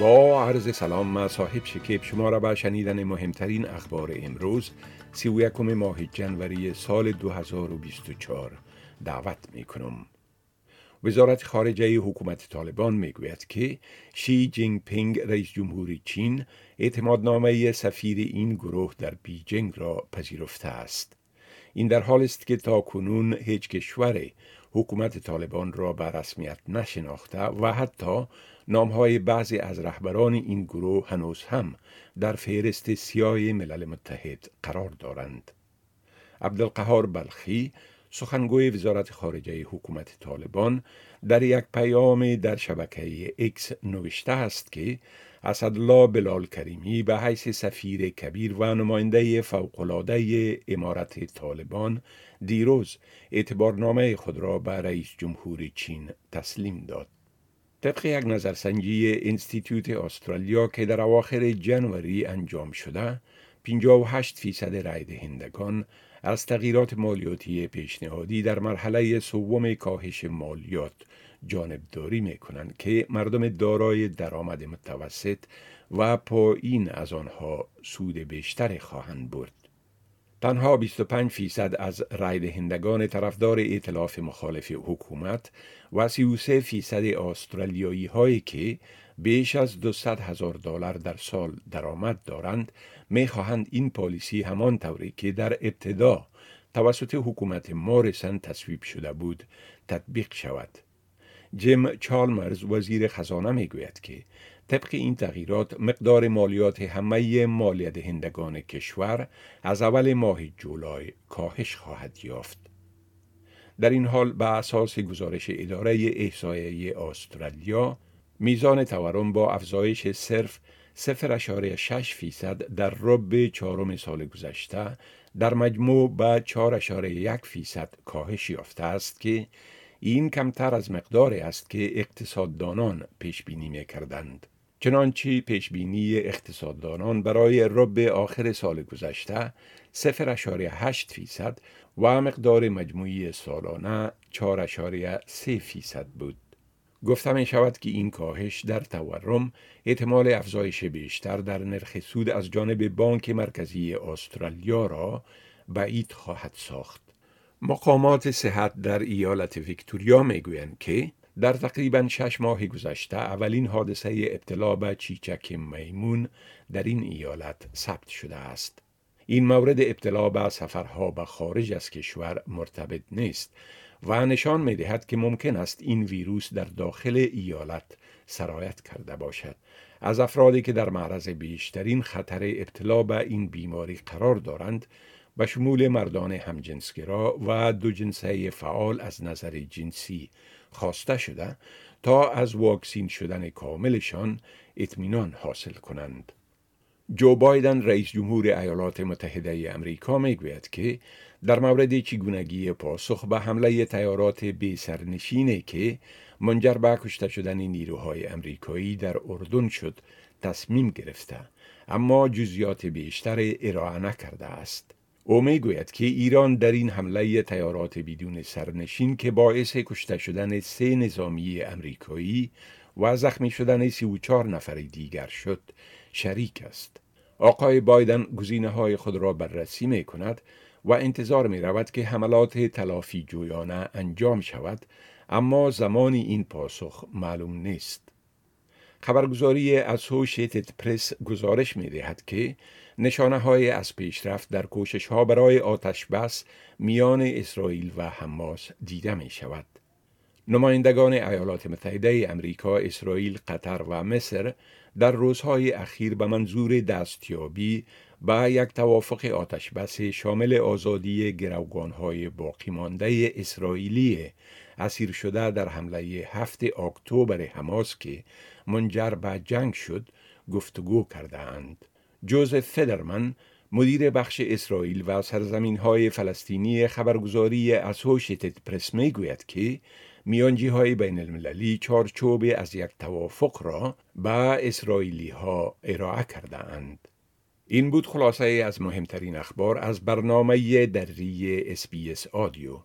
با عرض سلام ما صاحب شکیب شما را به شنیدن مهمترین اخبار امروز سی و یکم ماه جنوری سال 2024 دعوت می کنم. وزارت خارجه حکومت طالبان می گوید که شی جینگ پینگ رئیس جمهوری چین اعتمادنامه سفیر این گروه در بیجنگ را پذیرفته است. این در حال است که تا کنون هیچ کشور حکومت طالبان را به رسمیت نشناخته و حتی نامهای بعضی از رهبران این گروه هنوز هم در فهرست سیاه ملل متحد قرار دارند. عبدالقهار بلخی سخنگوی وزارت خارجه حکومت طالبان در یک پیام در شبکه اکس نوشته است که اسدالله بلال کریمی به حیث سفیر کبیر و نماینده فوقالعاده امارت طالبان دیروز اعتبارنامه خود را به رئیس جمهور چین تسلیم داد. طبق یک نظرسنجی انستیتوت استرالیا که در اواخر جنوری انجام شده 58 فیصد رای دهندگان از تغییرات مالیاتی پیشنهادی در مرحله سوم کاهش مالیات جانبداری می کنند که مردم دارای درآمد متوسط و پایین از آنها سود بیشتری خواهند برد. تنها 25 فیصد از رای دهندگان طرفدار ائتلاف مخالف حکومت و 33 فیصد استرالیایی هایی که بیش از 200 هزار دلار در سال درآمد دارند می خواهند این پالیسی همان طوری که در ابتدا توسط حکومت مارسن تصویب شده بود تطبیق شود. جیم چالمرز وزیر خزانه می گوید که طبق این تغییرات مقدار مالیات همه مالیه دهندگان کشور از اول ماه جولای کاهش خواهد یافت. در این حال به اساس گزارش اداره احصایه استرالیا میزان تورم با افزایش صرف 0.6 فیصد در رب چهارم سال گذشته در مجموع به 4.1 فیصد کاهش یافته است که این کمتر از مقداری است که اقتصاددانان پیش بینی می کردند. چنانچه پیشبینی اقتصاددانان برای رب آخر سال گذشته 0.8 فیصد و مقدار مجموعی سالانه 4.3 فیصد بود. گفته می شود که این کاهش در تورم احتمال افزایش بیشتر در نرخ سود از جانب بانک مرکزی استرالیا را بعید خواهد ساخت. مقامات صحت در ایالت ویکتوریا می گویند که در تقریبا شش ماه گذشته اولین حادثه ابتلا به چیچک میمون در این ایالت ثبت شده است. این مورد ابتلا به سفرها به خارج از کشور مرتبط نیست و نشان می دهد که ممکن است این ویروس در داخل ایالت سرایت کرده باشد. از افرادی که در معرض بیشترین خطر ابتلا به این بیماری قرار دارند به شمول مردان همجنسگرا و دو جنسه فعال از نظر جنسی خواسته شده تا از واکسین شدن کاملشان اطمینان حاصل کنند. جو بایدن رئیس جمهور ایالات متحده امریکا می‌گوید که در مورد چگونگی پاسخ به حمله تیارات بی سرنشینه که منجر به کشته شدن نیروهای امریکایی در اردن شد تصمیم گرفته اما جزیات بیشتر ارائه نکرده است. او می گوید که ایران در این حمله تیارات بدون سرنشین که باعث کشته شدن سه نظامی امریکایی و زخمی شدن سی و چار نفر دیگر شد شریک است. آقای بایدن گزینه های خود را بررسی می کند و انتظار می رود که حملات تلافی جویانه انجام شود اما زمانی این پاسخ معلوم نیست. خبرگزاری اسوشیتد پرس گزارش می دهد که نشانه های از پیشرفت در کوشش ها برای آتش بس میان اسرائیل و حماس دیده می شود. نمایندگان ایالات متحده امریکا، اسرائیل، قطر و مصر در روزهای اخیر به منظور دستیابی به یک توافق آتش بس شامل آزادی گروگانهای باقی مانده اسرائیلی اسیر شده در حمله هفت اکتبر حماس که منجر به جنگ شد گفتگو کرده اند. جوزف فدرمن مدیر بخش اسرائیل و سرزمین های فلسطینی خبرگزاری اسوشیتد پرس می گوید که میانجی های بین المللی چارچوب از یک توافق را به اسرائیلی ها ارائه کرده اند. این بود خلاصه از مهمترین اخبار از برنامه دری اس آدیو.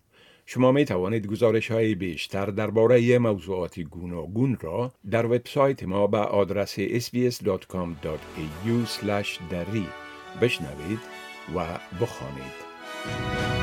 شما می توانید گزارش های بیشتر درباره موضوعات گوناگون را در وبسایت ما به آدرس sbs.com.au دری بشنوید و بخوانید.